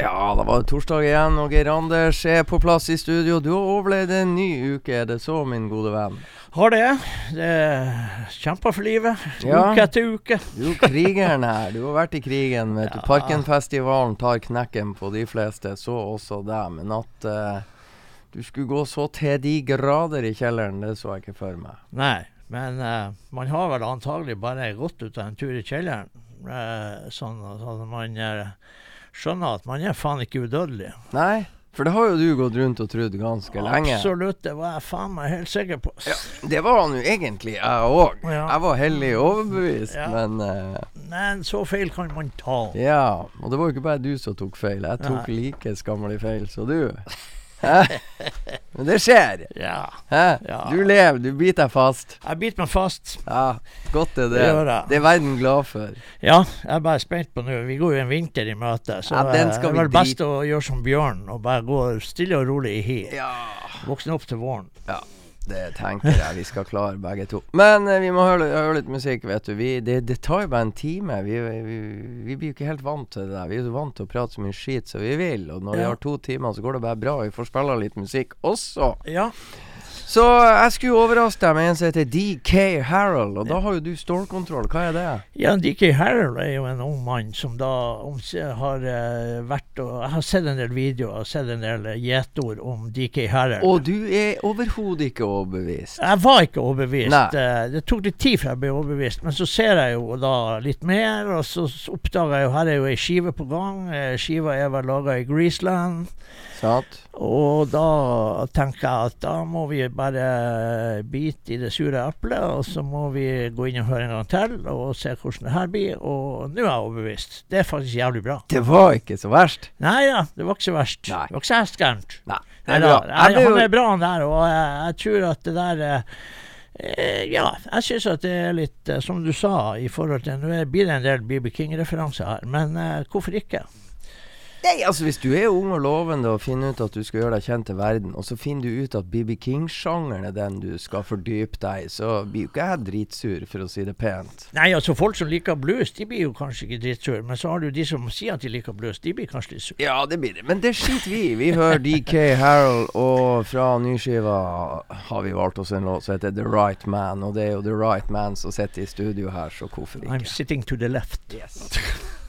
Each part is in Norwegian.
Ja, da var det torsdag igjen, og Geir Anders er på plass i studio. Du har overlevd en ny uke, er det så, min gode venn? Har det. Det Kjempa for livet. Ja. Uke etter uke. Du er krigeren her. Du har vært i krigen. vet du. Parkenfestivalen tar knekken på de fleste, så også deg. Men at uh, du skulle gå så til de grader i kjelleren, det så jeg ikke for meg. Nei, men uh, man har vel antagelig bare gått ut av en tur i kjelleren. uh, sånn at man eh, skjønner at man er faen ikke udødelig. Nei, for det har jo du gått rundt og trodd ganske lenge. Absolutt, det var jeg faen meg helt sikker på. Ja, det var han jo egentlig, jeg òg. Ja. Jeg var hellig overbevist, Ja. men uh... Men så feil kan man ta. Ja, og det var jo ikke bare du som tok feil. Jeg tok Nei. like skammelig feil som du. Men det skjer. Ja. Ja. Du lever, du biter deg fast. Jeg biter meg fast. Ja, godt er det. Det. Det er verden glad for. Ja, jeg er bare spent på nå. Vi går jo en vinter i møte, så Ja, den eh, skal det vi er vel best å gjøre som Bjørn og bare gå stille og rolig i hi. Ja. Våkne opp til våren. Det tenker jeg vi skal klare, begge to. Men eh, vi må høre, høre litt musikk, vet du. Vi, det, det tar jo bare en time. Vi, vi, vi blir jo ikke helt vant til det der. Vi er jo vant til å prate så mye skit som vi vil. Og når vi har to timer, så går det bare bra. Vi får spille litt musikk også. Ja. Så jeg skulle overraske deg med en som heter DK Harold, og da har jo du stålkontroll. Hva er det? Ja, DK Harold er jo en ung mann som da har eh, vært og Jeg har sett en del videoer og sett en del eh, gjetord om DK Harold. Og du er overhodet ikke overbevist. jeg var ikke overbevist. Nei. Eh, Det tok litt tid før jeg ble overbevist, men så ser jeg jo da litt mer, og så oppdager jeg jo her er jo ei skive på gang. Skiva er vel laga i Greaseland. Satt. Og da tenker jeg at da må vi bare bite i det sure eplet, og så må vi gå inn og høre en gang til og se hvordan det her blir. Og nå er jeg overbevist. Det er faktisk jævlig bra. Det var ikke så verst. Nei ja, det var ikke så verst. Nei. Det var ikke så da. Jeg ble han er bra han der, og jeg, jeg tror at det der eh, Ja, jeg syns at det er litt, eh, som du sa, i forhold til Nå blir det en del BB King-referanser her, men eh, hvorfor ikke? Nei, altså Hvis du er ung og lovende og finner ut at du skal gjøre deg kjent til verden, og så finner du ut at BB King-sjangeren er den du skal fordype deg i, så blir jo ikke jeg dritsur, for å si det pent. Nei, altså folk som liker blues, de blir jo kanskje ikke dritsur, men så har du de som sier at de liker blues, de blir kanskje litt sur. Ja, det blir det. Men det skiter vi i. Vi hører DK Harold, og fra nyskiva har vi valgt oss en låt som heter The Right Man, og det er jo The Right Man som sitter i studio her, så hvorfor I'm ikke? sitting to the left. Yes.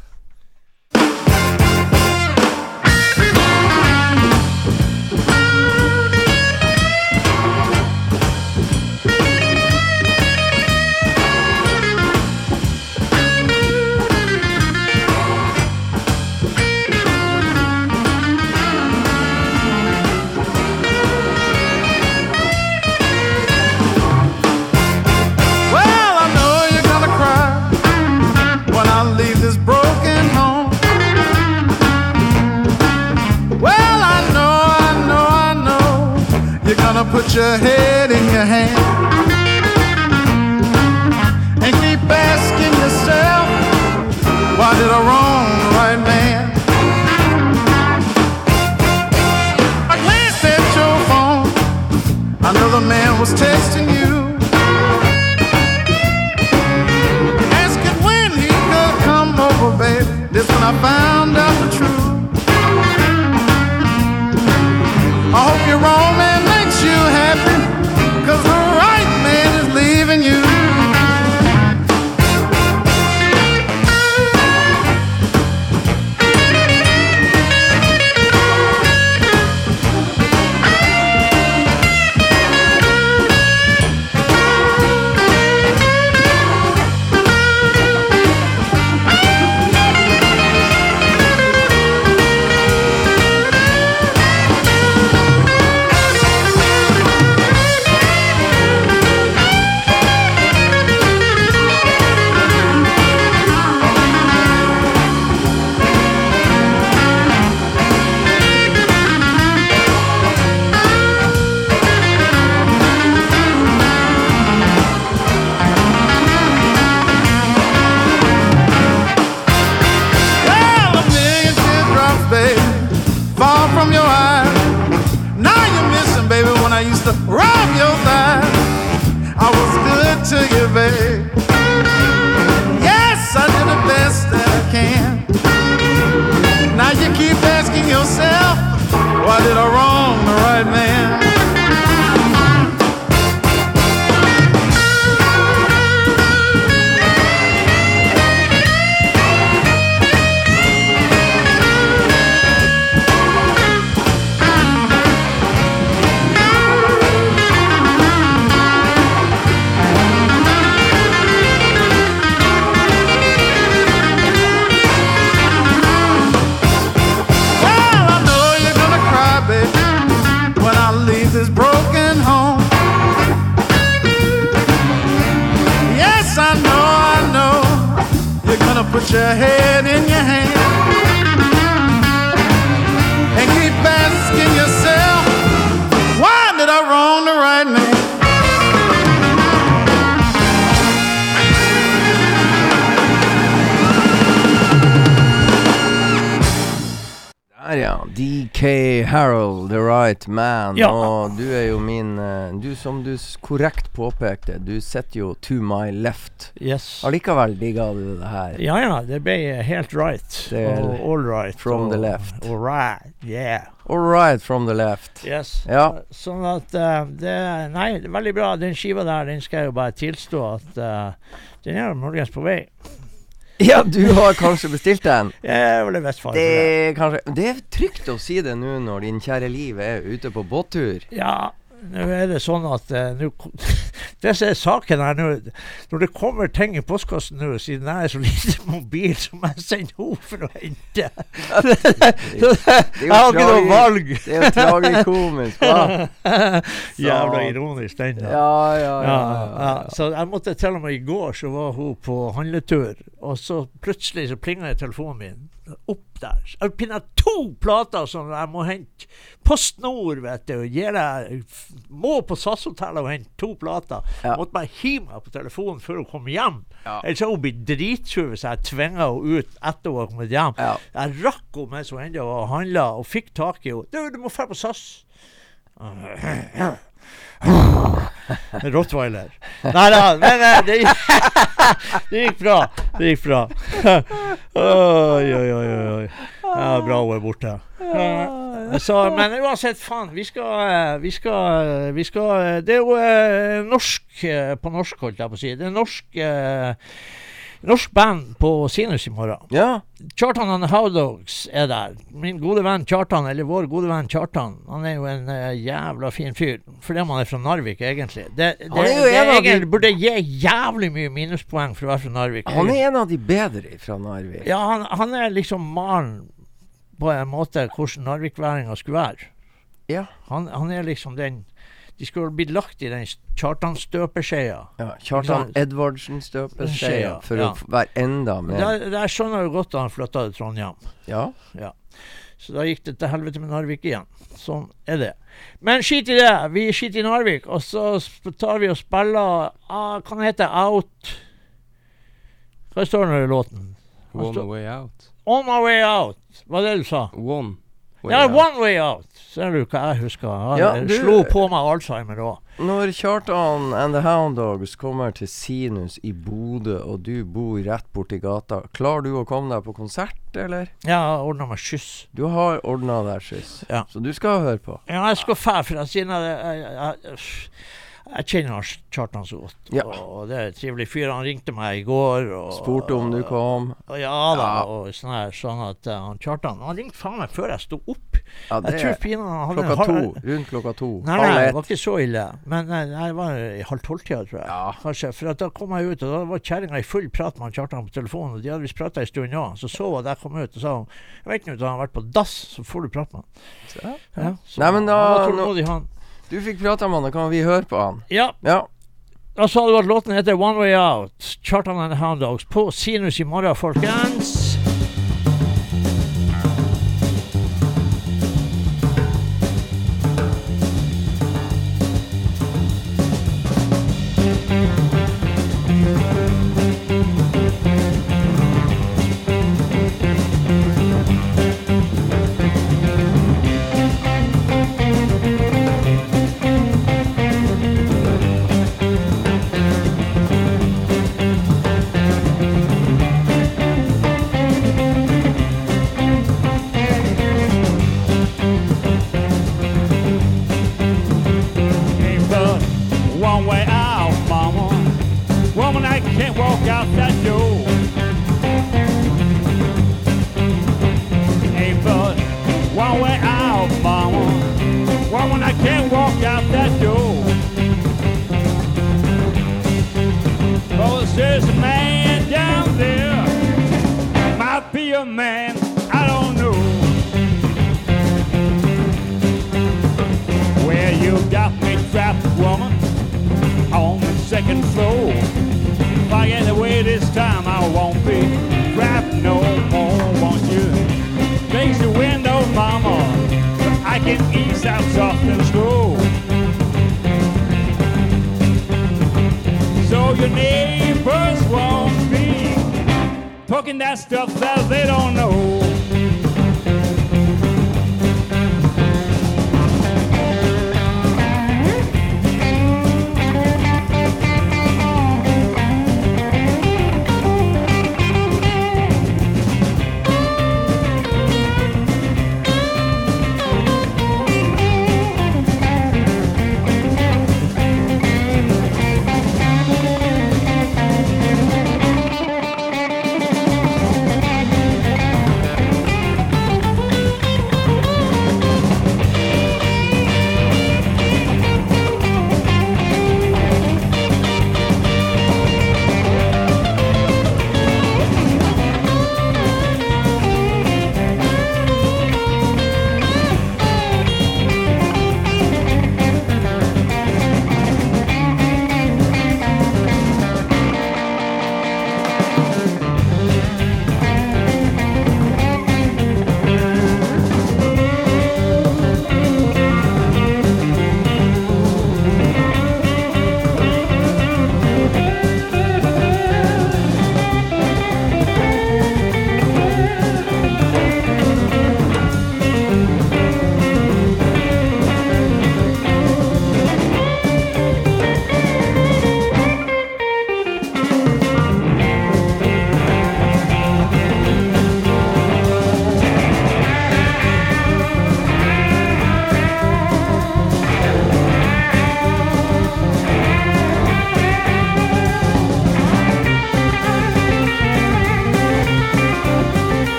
put your head in your hand and keep asking yourself, why did I wrong the right man? I glanced at your phone. Another man was texting you. asking when he could come over, baby. This when I found put your head DK Harold, the right man. Ja. Og du er jo min eh, Du, som du korrekt påpekte, du sitter jo to my left. Yes. Allikevel digga du det her. Ja ja, det ble helt right. Og all right. from og, the left. All right, yeah. All right from the left. Yes. Ja. Sånn at uh, det Nei, det er veldig bra. Den skiva der, den skal jeg jo bare tilstå at uh, den er muligens på vei. Ja, du har kanskje bestilt den? Jeg for Det det. er kanskje Det er trygt å si det nå når din kjære Liv er ute på båttur. Ja, nå er det sånn at eh, nå Det som er saken her nå Når det kommer ting i postkassen nå, siden jeg er så lite mobil, så må jeg sende henne for å hente. jeg har ikke noe valg. Det er jo tragikomisk? Jævla ironisk, den. Ja, ja, ja. Ja, ja, ja. Så jeg måtte til og med i går så var hun på handletur, og så plutselig så plinga telefonen min opp der. Jeg pinner to plater som jeg må hente. Post Nord, vet du. Deg Må på SAS-hotellet og hente to plater. Ja. Måtte bare hive meg på telefonen før hun kom hjem. Ja. Ellers hadde hun blitt dritsur hvis jeg tvinga henne ut etter hun var kommet hjem. Ja. Jeg rakk henne mens hun ennå handla, og fikk tak i henne. Du, du må dra på SAS. Rottweiler. Nei da, men det, det gikk bra. Det gikk bra. Oi, oi, oi. oi. Ja, bra hun er borte. Så, men uansett, faen. Vi skal, eh, vi skal, eh, vi skal eh, Det er jo norsk på norsk, holdt jeg på å si. Det er norsk Norsk band på Sinus i morgen. ja. Kjartan and the Howdogs er der. Min gode venn Kjartan, eller vår gode venn Kjartan, han er jo en uh, jævla fin fyr. Fordi han er fra Narvik, egentlig. Det, det, det en av de- egentlig burde gi jævlig mye minuspoeng for å være fra Narvik. Han er en av de bedre fra Narvik. Ja, han, han er liksom malen på en måte hvordan narvikværinga skulle være. Ja. Han, han er liksom den De skulle blitt lagt i den Kjartan-støpeskjea. Ja, Kjartan Edvardsen støpes Skje, skje ja. for Ja. å være enda mer Der, der skjønner jeg jo godt da han flytta til Trondheim. Ja. Så da gikk det til helvete med Narvik igjen. Sånn er det. Men skit i det. Vi skiter i Narvik, og så tar vi og spiller ah, Hva heter det? Out Hva står det i låten? One way out. On my way out. Hva er det du sa? One way Ja, out. one way out. Ser du hva jeg husker? Han Ja, du- slo på meg Alzheimer òg. Når Kjartan and the Hound Dogs kommer til Sinus i Bodø, og du bor rett borti gata, klarer du å komme deg på konsert, eller? Jeg har ordna meg skyss. Du har ordna deg skyss, Ja. så du skal høre på. Ja, jeg skal fæ, for jeg, jeg, jeg, jeg, jeg kjenner Kjartan så godt. Ja. Og det er en trivelig fyr. Han ringte meg i går. Og, Spurte om du kom. Og ja da, Ja. og sånn her, sånn at uh, han Kjartan Han ringte faen meg før jeg sto opp. Ja, det Jeg tror er han klokka to. Rundt klokka to. Nei, nei, det var ikke så ille. Men nei, det var i halv tolv-tida, tror jeg. Ja. Kanskje. For da kom jeg ut, og da var kjerringa i full prat med han Kjartan på telefonen. Og de hadde visst prata ei stund òg. Så så hun at jeg kom ut, og sa hun Jeg vet ikke om han har vært på dass, så får du prate med han. Ja. Ja, så Nei, men da- han var tålmodig, han. Du fikk prata med han, da kan vi høre på han. Ja, Ja. da sa du at låten heter One Way Out. Chartan and the Hound Dogs på Sinus i morgen, folkens.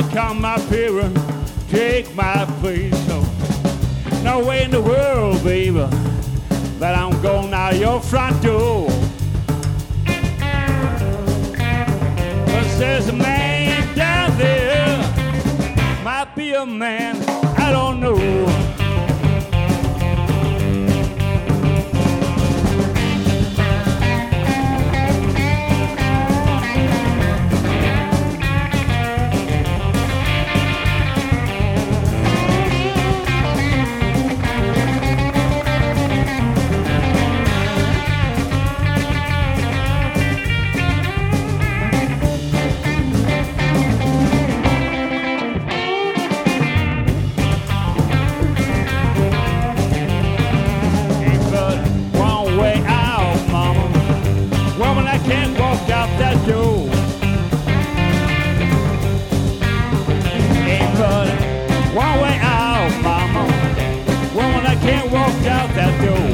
Gonna come up here and take my place. So, no way in the world, baby, that I'm going out your front door. But there's a man down there, might be a man, I out that door.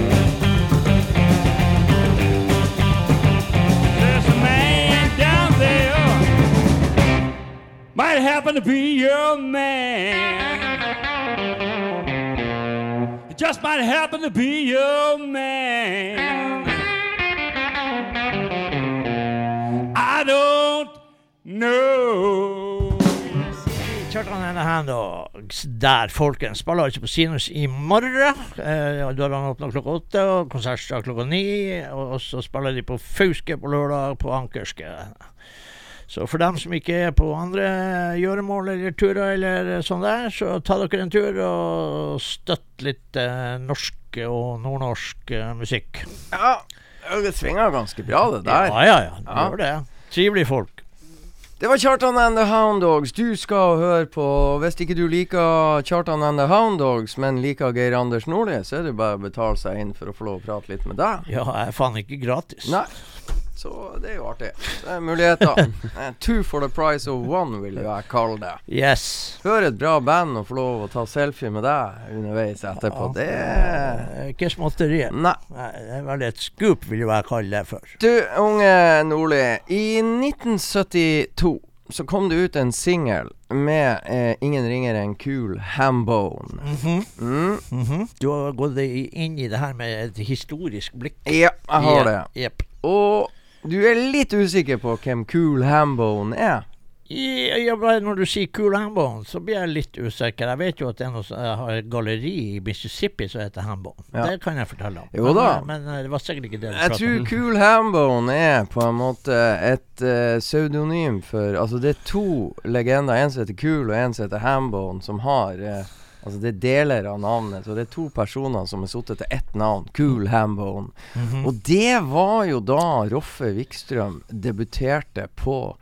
There's a man down there. Might happen to be your man. It just might happen to be your man. I don't know. Kjartan and the Handdogs der, folkens. Spiller altså på Sinus i morgen. Eh, Dørene åpna klokka åtte, og konsert starter klokka ni. Og så spiller de på Fauske på lørdag, på Ankerske. Så for dem som ikke er på andre gjøremål eller turer eller sånn der, så ta dere en tur og støtt litt eh, norsk og nordnorsk eh, musikk. Ja, det svinger ganske bra, det der. Ja, ja, ja. Det Ja. gjør det. Trivelige folk. Det var Kjartan and the Hound Dogs. Du skal høre på Hvis ikke du liker Kjartan and the Hound Dogs, men liker Geir Anders Nordli, så er det bare å betale seg inn for å få lov å prate litt med deg. Ja, jeg er faen ikke gratis. Nei. Så det er jo artig. Det er muligheter. Eh, Two for the price of one, vil jeg kalle det. Yes. Hør et bra band og få lov å ta selfie med deg underveis etterpå. Det er Ikke småtterier. Nei. Nei, Det er vel et scoop, vil jeg kalle det for. Du, unge Nordli. I 1972 så kom det ut en singel med eh, ingen ringere enn Cool Hambone. Mm. Mhm. Du har gått inn i det her med et historisk blikk. Ja, jeg har det. Yep. Og du er litt usikker på hvem Cool Hambone er? Ja, når du sier Cool Hambone, så blir jeg litt usikker. Jeg vet jo at det er noe jeg har et galleri i Mississippi som heter Hambone. Ja. Det kan jeg fortelle om. Jo da. Men, men eh, det var sikkert ikke det du Jeg tror om. Cool Hambone er på en måte et uh, pseudonym for Altså, det er to legender. En som heter Cool, og en som heter Hambone, som har eh, Altså, det er deler av navnet. Så det er to personer som er sittet til ett navn. Cool Hambone. Mhm. Og det var jo da Roffe Wikstrøm debuterte på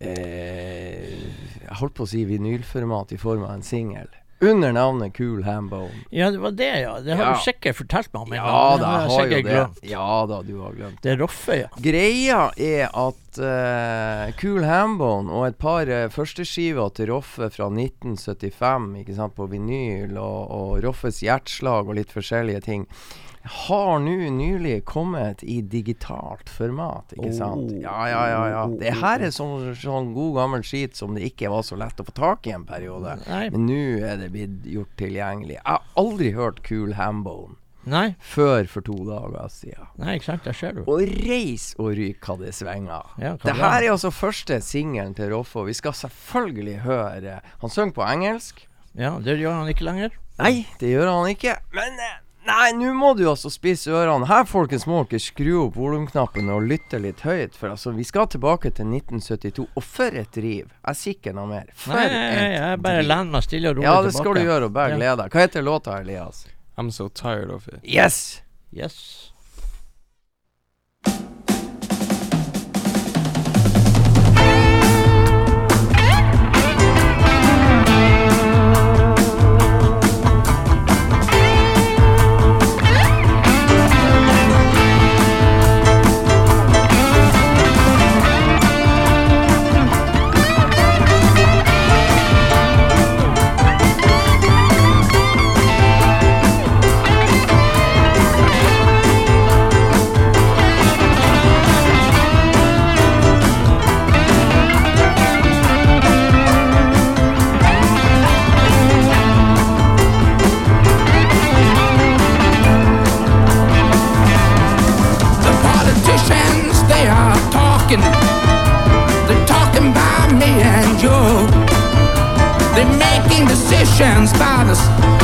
eh, Jeg holdt på å si vinylformat i form av en singel. Under navnet Cool Hambone. Ja, det var det, ja. Det har Ja. du sikkert fortalt meg om. Ja. Da, har jeg jeg har jo det. glemt. Ja da, du har glemt. Det Roffe, ja. Greia er at uh, Cool Hambone og et par uh, førsteskiver til Roffe fra 1975, ikke sant, på vinyl, og, og Roffes hjerteslag og litt forskjellige ting, har nå nylig kommet i digitalt format, ikke sant? Oh. Ja, ja, ja. ja. Det her er sånn, sånn god gammel skit som det ikke var så lett å få tak i en periode. Nei. Men nå er det blitt gjort tilgjengelig. Jeg har aldri hørt Cool Hambone Nei, før for to dager siden. nei, ikke sant. det ser du. Og reis og ryk hva det svinger. Ja, det her er altså første singelen til Roffe, og vi skal selvfølgelig høre Han synger på engelsk. Ja, det gjør han ikke lenger. Nei, det gjør han ikke. Men eh, Nei, nå må du altså spise ørene. Her, folkens, må dere skru opp volumknappen og lytte litt høyt. For altså, vi skal tilbake til 1972. Og for et driv! Jeg sier ikke noe mer. For Nei, jeg, jeg bare lener meg stille og rolig Ja, det skal du gjøre, og bare glede deg. Hva heter låta, Elias? I'm so tired of it. Yes! Yes. chance by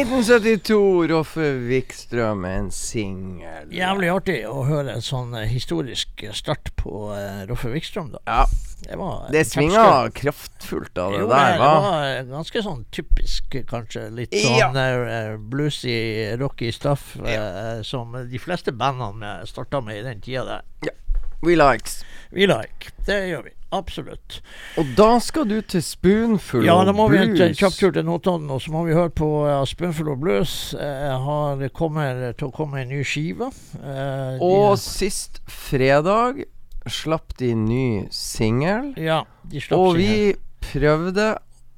1972, Roffe Wikstrøm, en singel. Jævlig artig å høre en sånn eh, historisk start på uh, Roffe Wikstrøm, da. Ja, Det, var det svinga svinga kraftfullt av det Jo, der, det var ganske sånn typisk, kanskje. Litt Ja. sånn eh, bluesy, rocky stuff eh, som de fleste bandene starta med i den tida der. We likes. Vi like. Det gjør vi. Absolutt. Og da skal du til Spoonful Ja, of da må vi en Blues. kjapp tur til Notodden, og så må vi høre på uh, Spoonful of Blues. Uh, har, kommer til å komme en ny skive. De- Og sist fredag slapp de ny singel. Ja, de slapp Og single. vi prøvde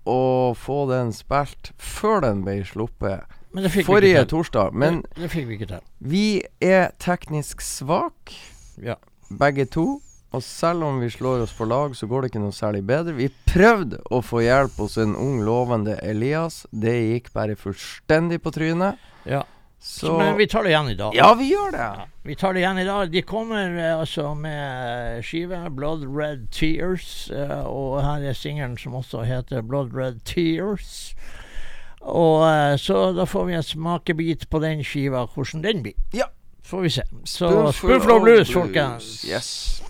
å få den spilt før den ble sluppet Men det fikk vi forrige torsdag. Men det, det vi vi er teknisk svak, Ja. begge to. Og selv om vi slår oss på lag, så går det ikke noe særlig bedre. Vi prøvde å få hjelp hos en ung, lovende Elias. Det gikk bare fullstendig på trynet. Ja. Så Men vi tar det igjen i dag. Ja, vi gjør det. Vi tar det igjen i dag. De kommer eh, altså med skive 'Blood Red Tears'. eh, og her er singelen som også heter 'Blood Red Tears'. Og eh, Så da får vi en smakebit på den skiva, hvordan den blir. Ja. Får vi se. Så Spoonful of Blues. folkens. Yes.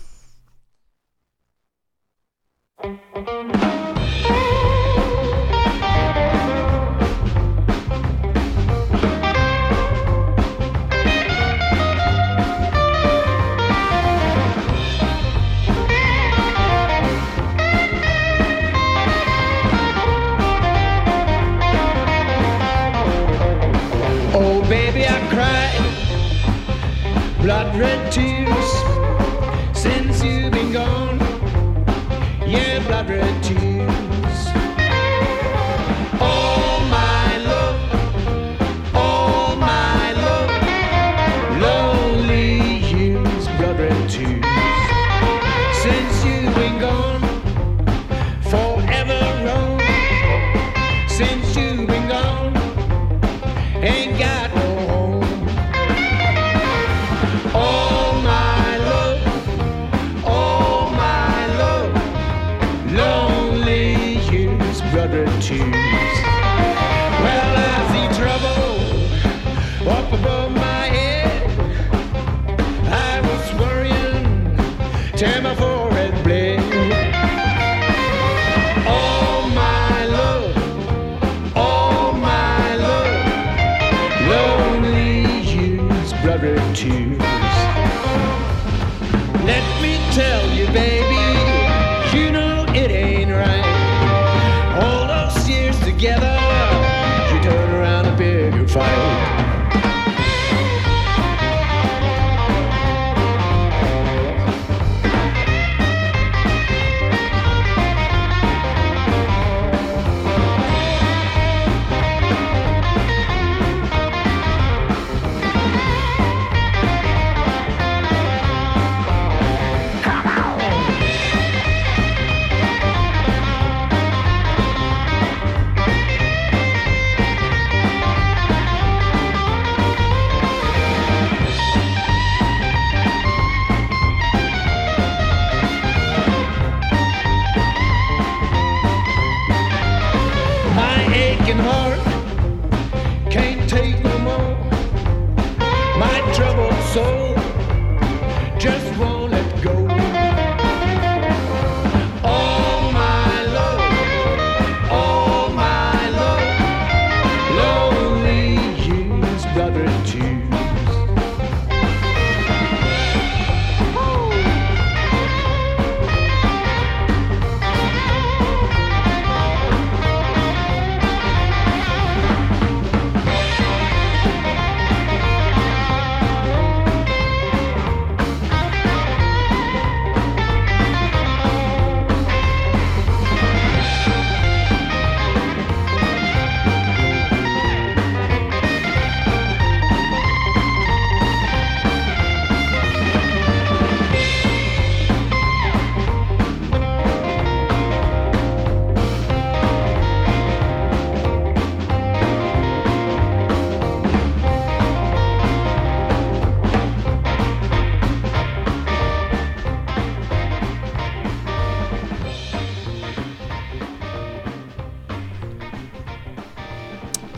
Red tears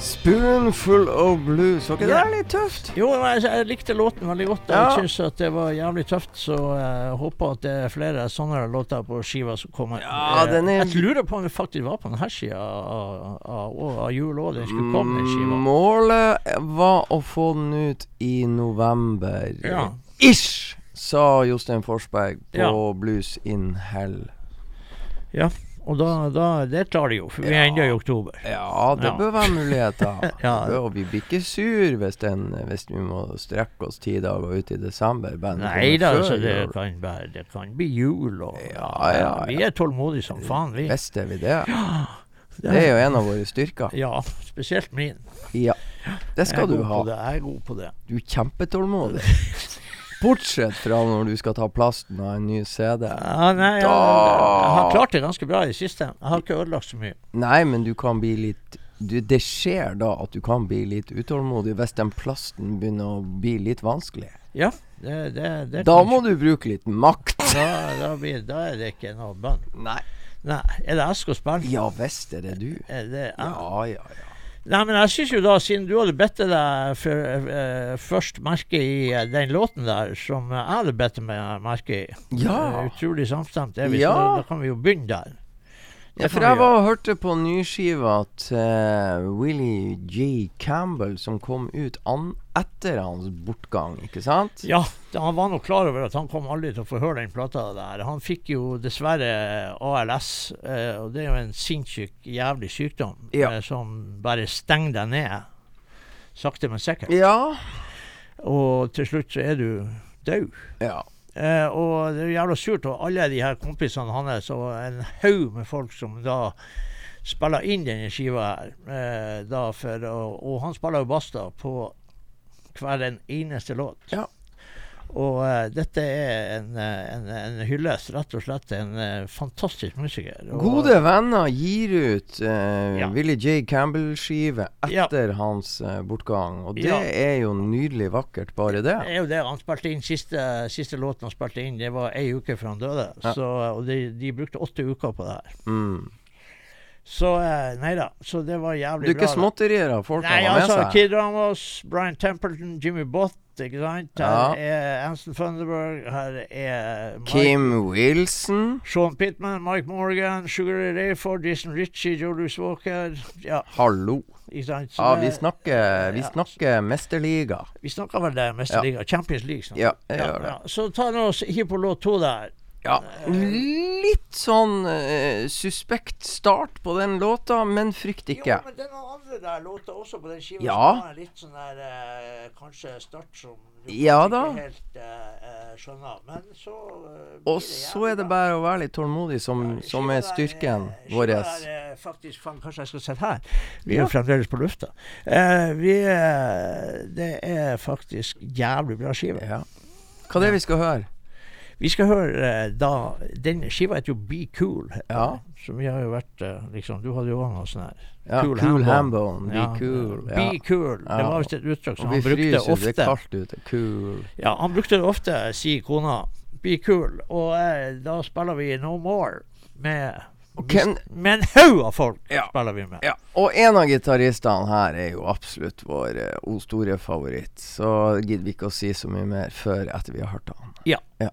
Spoonful of blues. Var ikke det litt tøft? Jo, jeg, jeg likte låten veldig godt. Jeg Ja. syns at det var jævlig tøft, så jeg håper at det er flere sånne låter på skiva som kommer. Ja, Eh, er- Jeg lurer på om det faktisk var på denne sida av, av, av, jul òg den skulle komme, den skiva. Målet var å få den ut i november. Ja. Ish, sa Jostein Forsberg på Ja. Blues in Hell. Og da, da Det tar de jo, for vi er ennå i oktober. Ja, det Ja. bør være muligheter. Ja. Og vi blir ikke sur hvis, den, hvis vi må strekke oss ti dager ut i desember. Nei da, altså, det, kan det kan bli jul og Ja, ja, Vi er tålmodige som faen, vi. Visste vi det? Det er jo en av våre styrker. Ja, spesielt min. Ja. Det skal er du ha. Det. Jeg er god på det. Du er kjempetålmodig. Bortsett fra når du skal ta plasten av en ny CD. Ja, nei, jeg, jeg har klart det ganske bra i det siste. Jeg har ikke ødelagt så mye. Nei, men du kan bli litt du, Det skjer da at du kan bli litt utålmodig hvis den plasten begynner å bli litt vanskelig. Ja, det, det, det Da må du bruke litt makt. Da, da, blir, da er det ikke noe bønn. Nei. Nei, er det jeg skal spille? Ja visst er det du. Er det? Ja, ja, ja. Nei, men jeg syns jo da, siden du hadde bedt deg for, uh, først merke i uh, den låten der, som jeg hadde bedt meg merke i Ja. Uh, Utrolig samstemt er vi, Ja. så da kan vi jo begynne der. Ja, for jeg var og hørte på nyskiva til Willie G. Campbell, som kom ut an etter hans bortgang, ikke sant? Ja, han var nok klar over at han kom aldri til å få høre den plata der. Han fikk jo dessverre ALS, eh, og det er jo en sinnssyk, jævlig sykdom Ja. eh, som bare stenger deg ned. Sakte, men sikkert. Ja. Og til slutt så er du død. Ja. Eh, og det er jo jævla surt. Og alle de her kompisene hans og en haug med folk som da spiller inn denne skiva her. Eh, da for, og, og han spiller jo Basta på hver en eneste låt. Ja. Og uh, dette er en, eh, en, en hyllest, rett og slett. En uh, fantastisk musiker. Og, Gode venner gir ut uh, Ja. Willie J. Campbell-skive Ja. etter hans eh, bortgang. Og det Ja. er jo nydelig vakkert, bare det. Det er jo det. Han spilte inn siste, siste låten han spilte inn, det var ei uke før han døde. Ja. Så, og de, de brukte åtte uker på det her. Mm. Så eh, nei da. Så det var Du er ikke bra. småtterier av folk Nei, han har med altså seg? Kid Ramos, Brian Templeton, Jimmy Bott, ikke sant? Her Ja. er Anston Funderburg, her er Mike, Kim Wilson. Sean Pittman, Mike Morgan, Sugar Ray Rayford, Jason Ritchie, Joe Louis Walker. Ja, Hallo. ikke sant? Ja, vi snakker, vi ja. snakker mesterliga. Vi snakker vel det mesterliga. Champions League. snakker Ja, jeg gjør det. Så ta nå og hiv på låt to der. Ja, litt sånn uh, suspekt start på den låta, men frykt ikke. Jo, men er andre der låta også på den skiva Ja. som har litt sånn der uh, Kanskje start som du Ja da. helt uh, skjønner. Men så Og så er det bare å være litt tålmodig, som, som er styrken vår. Faktisk, fan, kanskje jeg skal sette her. Vi er jo fremdeles på lufta. Vi Det er faktisk jævlig bra skive. Ja. Hva er det vi skal høre? Vi skal høre eh, da Den skiva heter jo Be Cool. Ja. Som vi har jo vært eh, liksom Du hadde jo òg noe sånn her. Ja, Cool cool, Hambone. Be Ja, cool. Ja. Be Cool. Det var visst et uttrykk som han vi brukte fryser, det er kaldt ute. Cool. Ja, han brukte det ofte, sier kona. Be Cool. Og eh, da spiller vi No More med Ken, Med en haug av folk Ja. spiller vi med. ja. Og en av gitaristene her er jo absolutt vår uh, store favoritt. Så gidder vi ikke å si så mye mer før etter vi har hørt han. Ja. ja.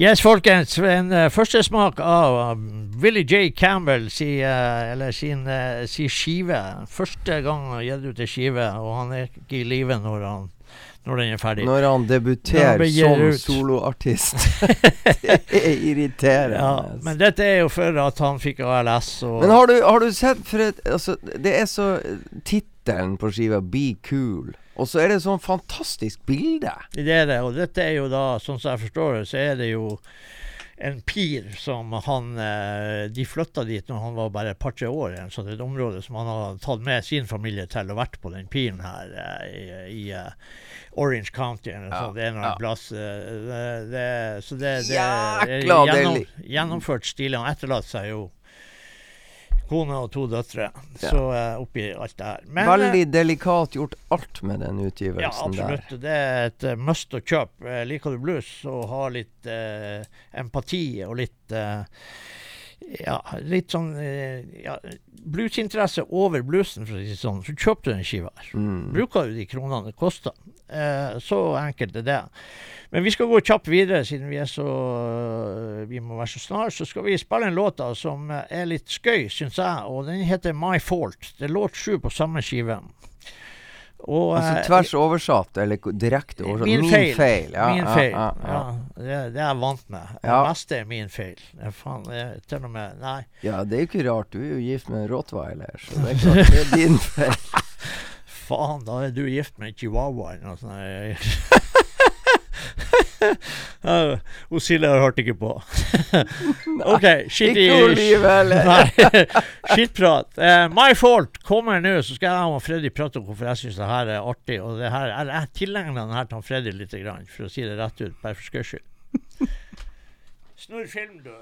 Yes, folkens. En uh, førstesmak av um, Willie J. Campbell si, uh, eller sin, uh, si skive. Første gang han gitt ut ei skive, og han er ikke i live når, han, når den er ferdig. Når han Når han debuterer som soloartist. det er irriterende. Ja, men dette er jo for at han fikk ALS Men har du, har du sett for et Altså, det er så Tittelen på skiva 'Be Cool', og så er det sånn fantastisk bilde. Det er det, og dette er jo da, sånn som jeg forstår det, så er det jo en pir som han eh, De flytta dit når han var bare et par-tre år, Så en sånn et område som han har tatt med sin familie til og vært på den piren her eh, i, i eh, Orange County eller Ja. Det er noen ja. plass det, det, Så det, det er gjennom, gjennomført stilig. Han etterlater seg jo kone og to døtre, Ja. så uh, oppi alt det her. Men, eh, Veldig delikat gjort alt med den ja, utgivelsen der. absolutt. Det er et uh, must å kjøpe. Eh, liker du blues og har litt eh, empati og litt eh, ja, litt sånn eh, ja, bluesinteresse over bluesen, for å si det sånn, så kjøper du den skiva her. Mm. Bruker du de kronene det koster. Eh, så enkelt er det. Men vi skal gå kjapt videre, siden vi er så eh, Vi må være så snar. Så skal vi spille en låt da som er litt skøy, syns jeg. Og den heter My Fault. Det er låt sju på samme skive. Og, Altså eh, tvers oversatt, eller direkte oversatt. Min feil. Ja, min feil. Ja, Ja, ja. det, det er jeg vant med. Det meste er min feil. Faen, det til og med Nei. ja, det er jo ikke rart. Du er jo gift med en rottweiler, så det er klart det er din feil. Faen, da er du gift med en chihuahua eller noe sånt. Ja, Hun Silje har hørt ikke på. OK, shit i Ikke Olive heller. Skittprat. Uh, my fault kommer nå, så skal jeg og Freddy prate om hvorfor jeg syns det her er artig. Og det her, eller jeg tilegner den her til Freddy litt, grann, for å si det rett ut, bare for skøys skyld. Snurr film, du.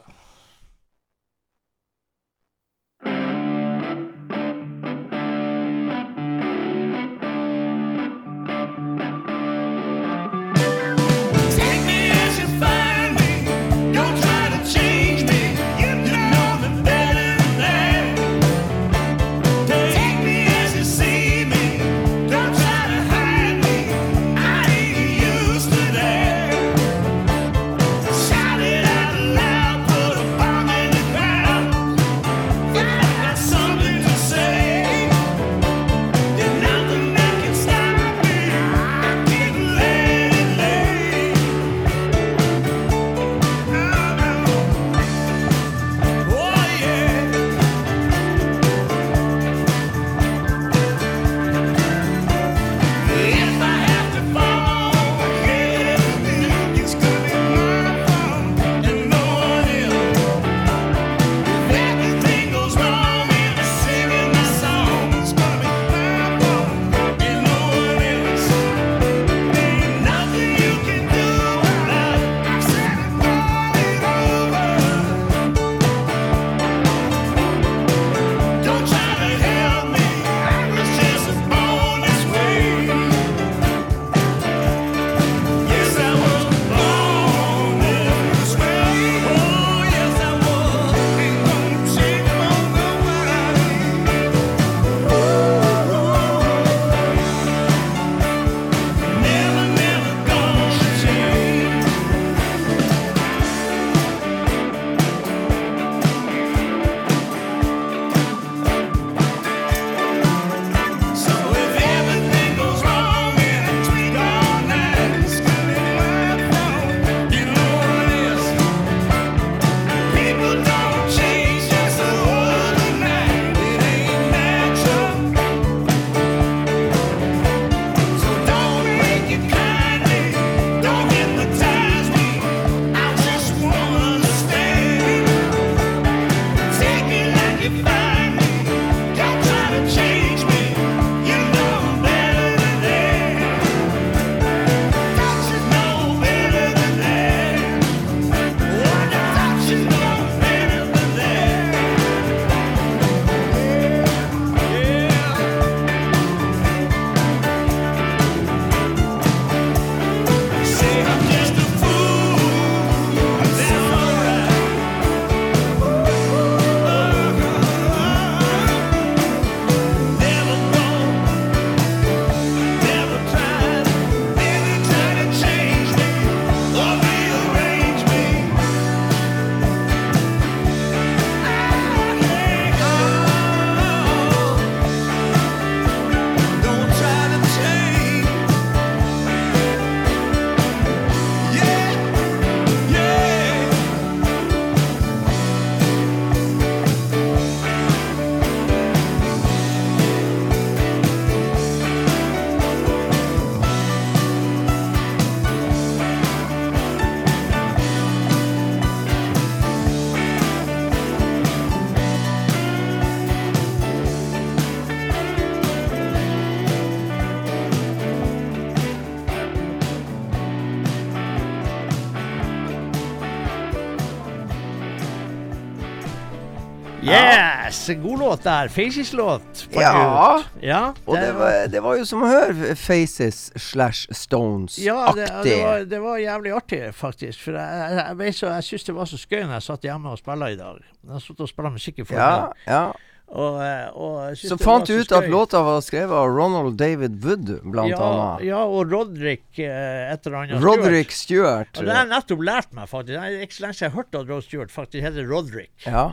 God låt der. Faces-låt. Ja. ja. Og det var, det var jo som å høre Faces slash Stones-aktig. Ja, det, det, var, det var jævlig artig, faktisk. For jeg, jeg, jeg, jeg syns det var så skøy når jeg satt hjemme og spilla i dag. Jeg har sittet og spilla musikk i Ja, ja. Og, eh, og Så fant du ut at låta var skrevet av Ronald David Wood, blant ja, annet. Ja, og Roderick eh, et eller annet. Roderick Stewart. Og det har jeg nettopp lært meg, faktisk. Det er ikke så lenge siden jeg har hørt at Rod Stewart faktisk heter Roderick. Ja,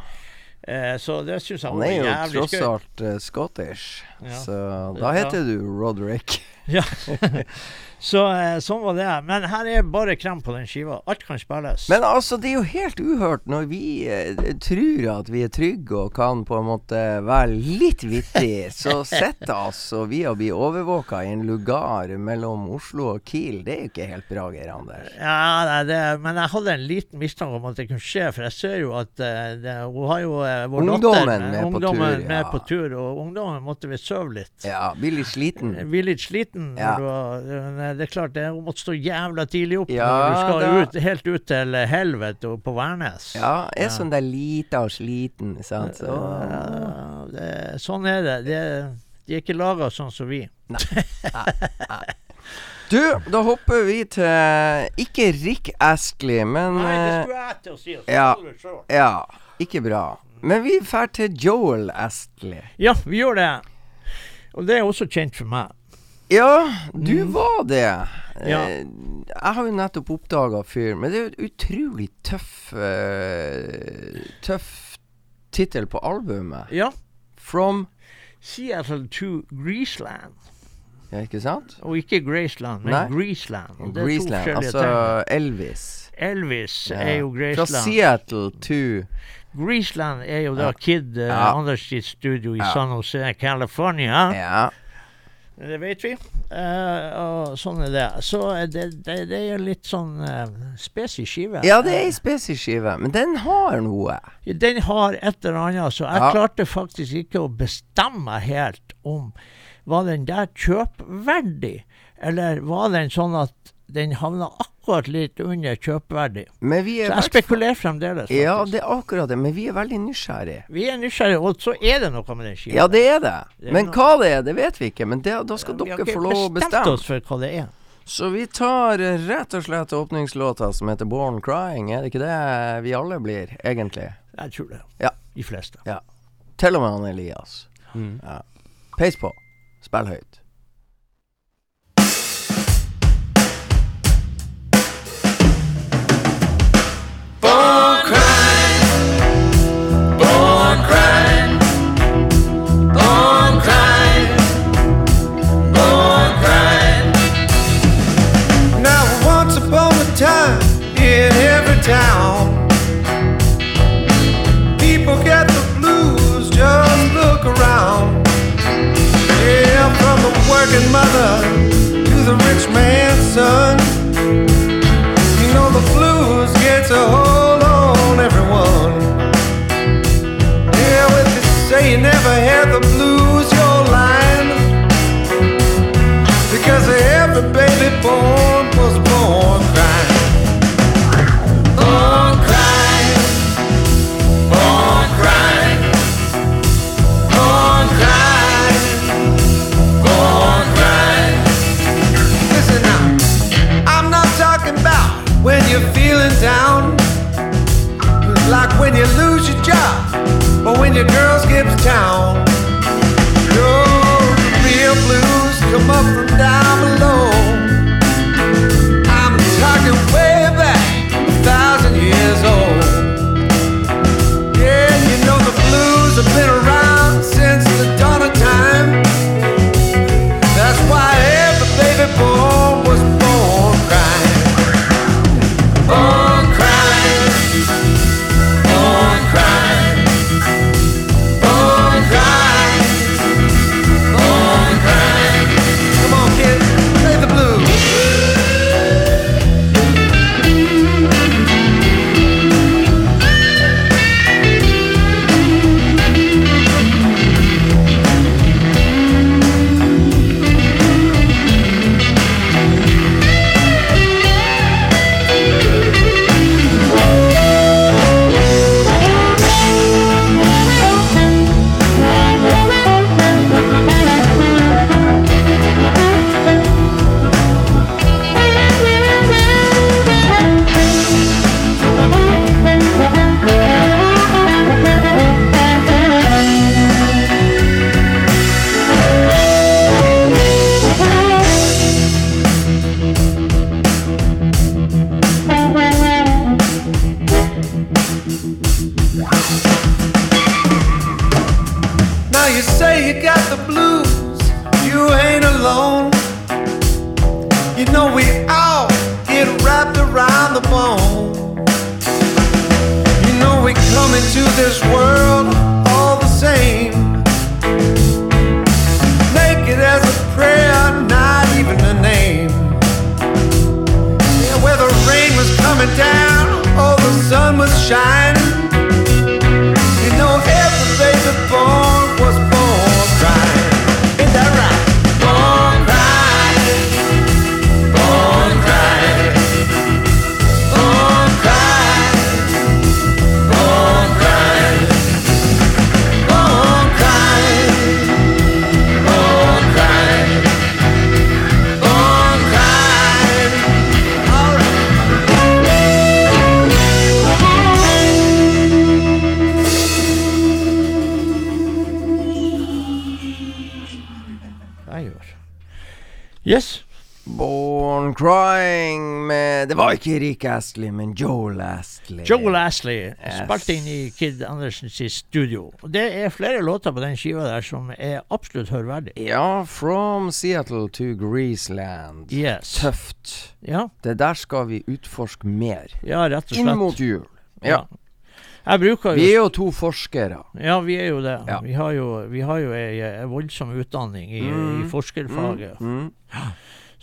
så det syns jeg han var er jo jævlig tross skøy. alt uh, Scottish, Ja. så da Ja. heter du Roderick. Ja. så eh, sånn var det. Men her er bare krem på den skiva. Alt kan spilles. Men altså, det er jo helt uhørt når vi eh, tror at vi er trygge og kan på en måte være litt vittige, så sitter altså vi og blir overvåka i en lugar mellom Oslo og Kiel. Det er jo ikke helt bra, Geir Anders. Ja, nei, det, men jeg hadde en liten mistanke om at det kunne skje, for jeg ser jo at eh, det, hun har jo eh, vår Ungdommen datter med på ungdommen tur, med på tur, og ungdommen måtte visst sove litt. Ja, Bli litt sliten. Bli litt sliten. Ja. har- eh, det er klart, det, hun måtte stå jævla tidlig opp Ja, når du skal da- ut, helt ut til eh, helvete og på Værnes. Ja, er Ja. sånn der lita og sliten, sant. Så Ja, det, sånn er det. det de er ikke laga sånn som vi. Nei Du, da hopper vi til Ikke Rick Astley, men Nei, det eh, skulle jeg til å si. ja. du se. Ja, ikke bra. Men vi drar til Joel Astley. Ja, vi gjør det. Og det er også kjent for meg. Ja, du var det. Mm. Ja. Eh, Jeg har jo nettopp oppdaga fyren, men det er jo et utrolig tøff uh, Tøff tittel på albumet. Ja. From Seattle to Greaseland. Ja, ikke sant? Og ikke Graceland, men Nei. Greaseland. Det er Greaseland. Altså. Elvis. Elvis Ja. er jo Fra Graceland. Seattle to Greaseland er jo da. Kid uh, Ja. Anders sitt studio i. San Jose, California. Ja. Det vet vi. Uh, og sånn er det. Så eh, det, det, det er litt sånn uh, spes skive. Ja, det er ei spesiskive, men den har noe. Den har et eller annet, så jeg Ja. klarte faktisk ikke å bestemme meg helt om var den der kjøpverdig, eller var den sånn at den havna akkurat litt under kjøpverdi. Men vi Så jeg spekulerer fremdeles. Faktisk. Ja, det er akkurat det, men vi er veldig nysgjerrige. Vi er nysgjerrige, og så er det noe med den skiva. Ja, det er det. Det er Men noe- hva det er, det vet vi ikke. Men det, da skal Vi dere få lov å bestemt bestemme. oss for hva det er. Så vi tar eh, rett og slett åpningslåta som heter Born Crying. Er det ikke det vi alle blir, egentlig? Jeg tror det. Ja. De fleste. Til og med han Elias. Mm. Ja. Peis på. Spill høyt. Your girl skips town. Yes. Born Crying med Det var ikke Rick Astley, men Joel Astley. Joel Astley Yes. spilte inn i Kid Andersens studio. Det er flere låter på den skiva der som er absolutt hørverdig. Ja, From Seattle to Greaseland. Yes. Tøft. Ja, Det der skal vi utforske mer. ja rett og slett. Inn mot jul. Ja. Jeg bruker Vi er jo jo to forskere. Ja, vi er jo det. Ja. Vi har jo, vi har jo ei, ei voldsom utdanning i, i forskerfaget. Mm.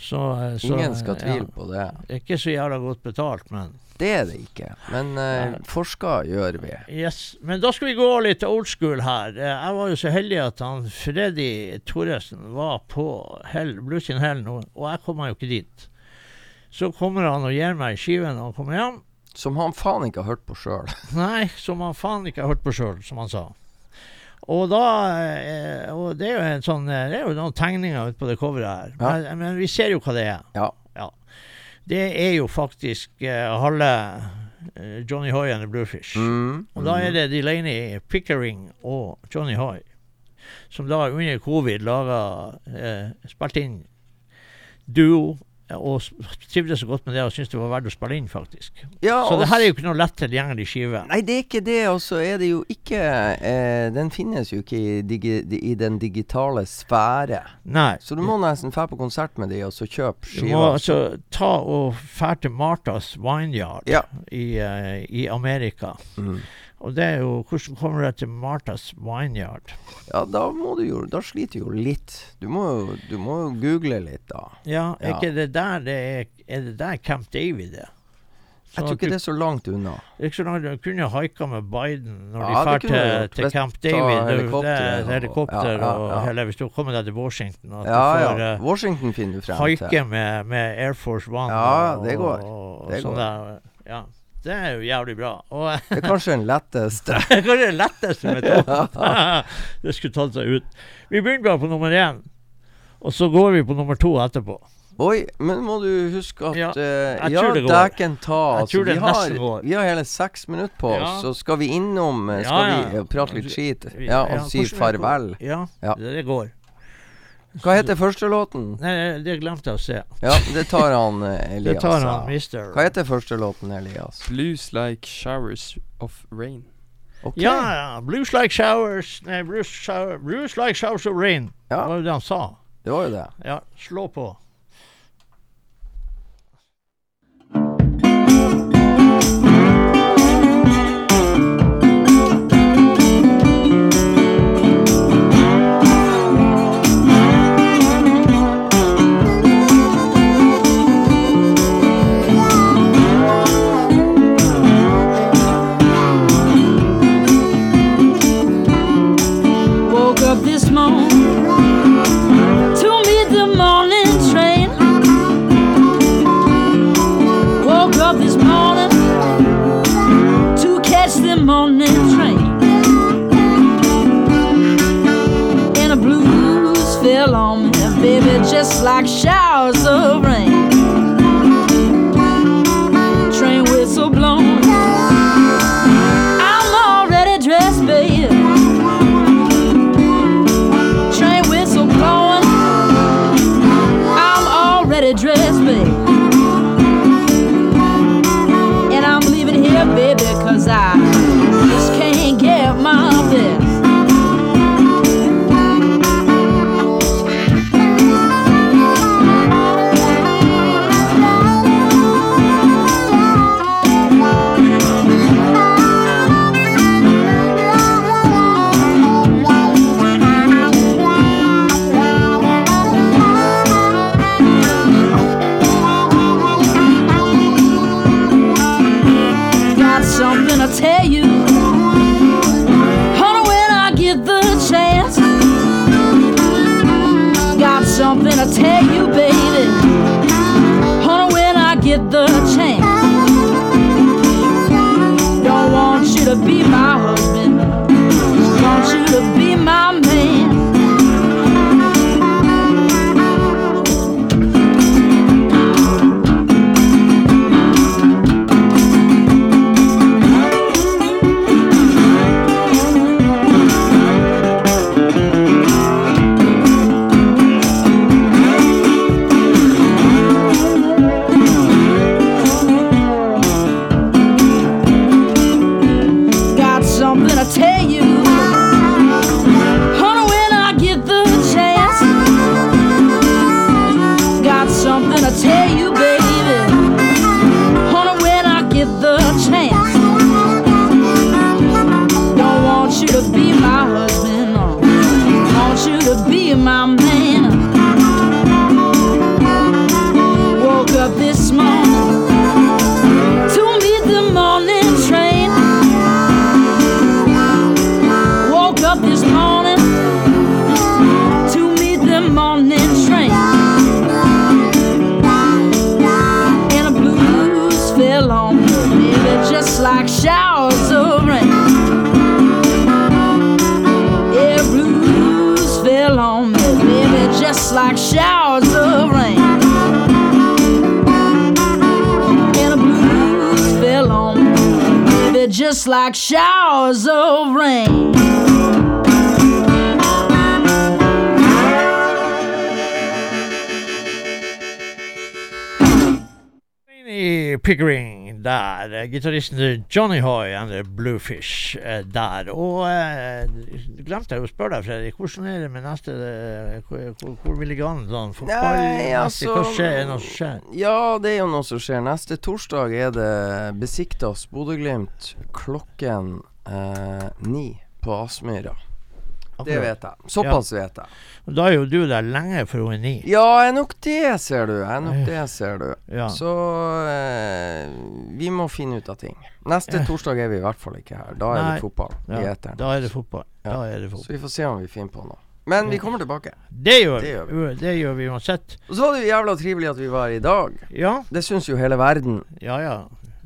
Så, eh, så Ingen skal ja, på det. Ikke så jævla godt betalt, men Det er det ikke. Men uh, forsker gjør vi. Yes, men da skal vi gå litt old school her. Eh, Jeg var jo så heldig at han Freddy Thoresen var på Hell, Blues in Hell nå, og jeg kom meg jo ikke dit. Så kommer han og gir meg skiven når han kommer hjem. Som han faen ikke har hørt på sjøl. Nei, som han faen ikke har hørt på sjøl, som han sa. Og da eh, Og det er jo en sånn eh, Det er jo noen tegninger ute på det coveret her. Ja. Men, men vi ser jo hva det er. Ja. Det er jo faktisk uh, halve eh, Johnny Hoy and the Bluefish. Mm. Og da er det Delaney Pickering og Johnny Hoy som da under covid laga eh, Spilte inn duo. Og trivdes så godt med det og syntes det var verdt å spille inn, faktisk. Ja, Så det her er jo ikke noe lett tilgjengelig skive. Nei, det er ikke det. Og så er det jo ikke eh, Den finnes jo ikke i, digi, i den digitale sfære. Nei. Så du må nesten dra på konsert med de, og så kjøpe Du må altså ta og fære til Marthas Vineyard Ja. i, eh, i Amerika. Mm. Og det er jo Hvordan kommer du til Marthas Vineyard? Ja, da må du jo Da sliter du jo litt. Du må jo du må jo google litt, da. Ja, er Ja. ikke det der det er Er det der Camp David er? Jeg tror ikke det er så langt unna. Ikke så langt, Du kunne jo haika med Biden når Ja, de det drar til, til Camp ta Helikopter, Det, det helikopter er og- ja, ja, og hele Hvis du kommer deg til Washington, at Ja, du får ja. eh, Washington finner du frem haike til. med, med Air Force One. Ja, og, det går. Og, og Det sånn går. Der. Ja, det er jo jævlig bra. Og Det er kanskje den letteste. Kanskje den letteste metoden. det skulle tatt seg ut. Vi begynner bare på nummer én, og så går vi på nummer to etterpå. Oi, men må du huske at Ja, uh, Ja, dæken ta. Altså, vi, har, vi har hele seks minutter på Ja. oss, så skal vi innom eh, Ja, Skal ja. vi eh, prate litt skit? Ja, og si farvel. Ja, Ja. Det går. Hva heter første låten? Nei, det glemte jeg å se. Ja, det tar han eh, Elias. Det tar han, mister. Hva heter første låten, Elias? Blues like showers of rain. Okay. Ja, ja. Blues like showers Nei, blues, shower, blues like showers of rain. Det var jo det han sa. Det var jo det. Ja, slå på. Der. eh, Gitaristen Johnny Hoy and the Bluefish eh, der. Og eh, glemte jeg å spørre deg, Fredrik, hvordan er det med neste eh, Hvor, hvor, vil ligge an sånn? Nei, altså Hva skjer? Er noe som skjer? Ja, det er jo noe som skjer. Neste torsdag er det Besiktas Bodø-Glimt klokken eh, ni på Aspmyra. Det vet jeg. Såpass vet jeg. Da er jo du der lenge for hun er ni. Ja, er nok det, ser du. Er nok det, ser du. Ja. Så eh, vi må finne ut av ting. Neste Ja. torsdag er vi i hvert fall ikke her. Da er Nei. det fotball i Ja, eteren. da er det fotball. Ja. Er det Så vi får se om vi finner på noe. Men vi kommer tilbake. Det gjør Det vi. Det gjør vi uansett. Og så var det jo jævla trivelig at vi var her i dag. Ja, Det syns jo hele verden. ja, ja.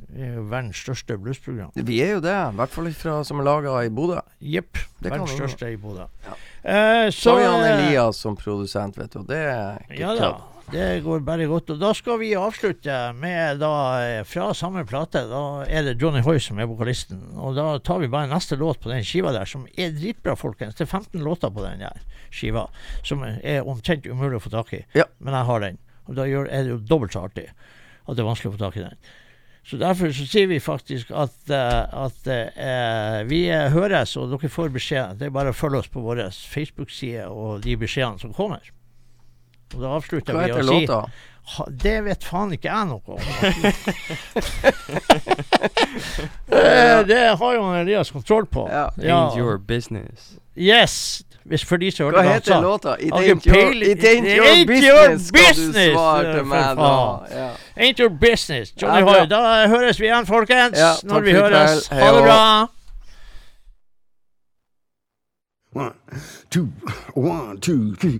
Vi er jo verdens største bluesprogram. Vi er jo det. I hvert fall fra, som er laga i Bodø. Jepp. Det Verdens største i Bodø. Ja. Eh, Så han eh, Elias som produsent, vet du. Det er ikke Ja da, det går bare godt. Og da skal vi avslutte med da eh, fra samme plate. Da er det Johnny Hoy som er vokalisten. Og da tar vi bare neste låt på den skiva der, som er dritbra, folkens. Det er 15 låter på den der skiva, som er omtrent umulig å få tak i. Ja. Men jeg har den. Og da er det jo dobbelt så artig at det er vanskelig å få tak i den. Så derfor så sier vi faktisk at, eh, at eh, vi eh, høres, og dere får beskjed. Det er bare å følge oss på vår Facebook-side og de beskjedene som kommer. Og da avslutter Hva vi å si låta? ha, Det vet faen ikke jeg noe om. det, det har jo Elias kontroll på. Ja. Ain't your business. Yes! Hvis for de som Hva hørte heter låta? It Har ikke ain't your, it ain't your ain't business, skal du svare til meg da. Ja. Ain't your business. Johnny Ja. Hoy. Da høres vi igjen, folkens. Ja, når vi høres. Ha det bra. One, two, one, two, three.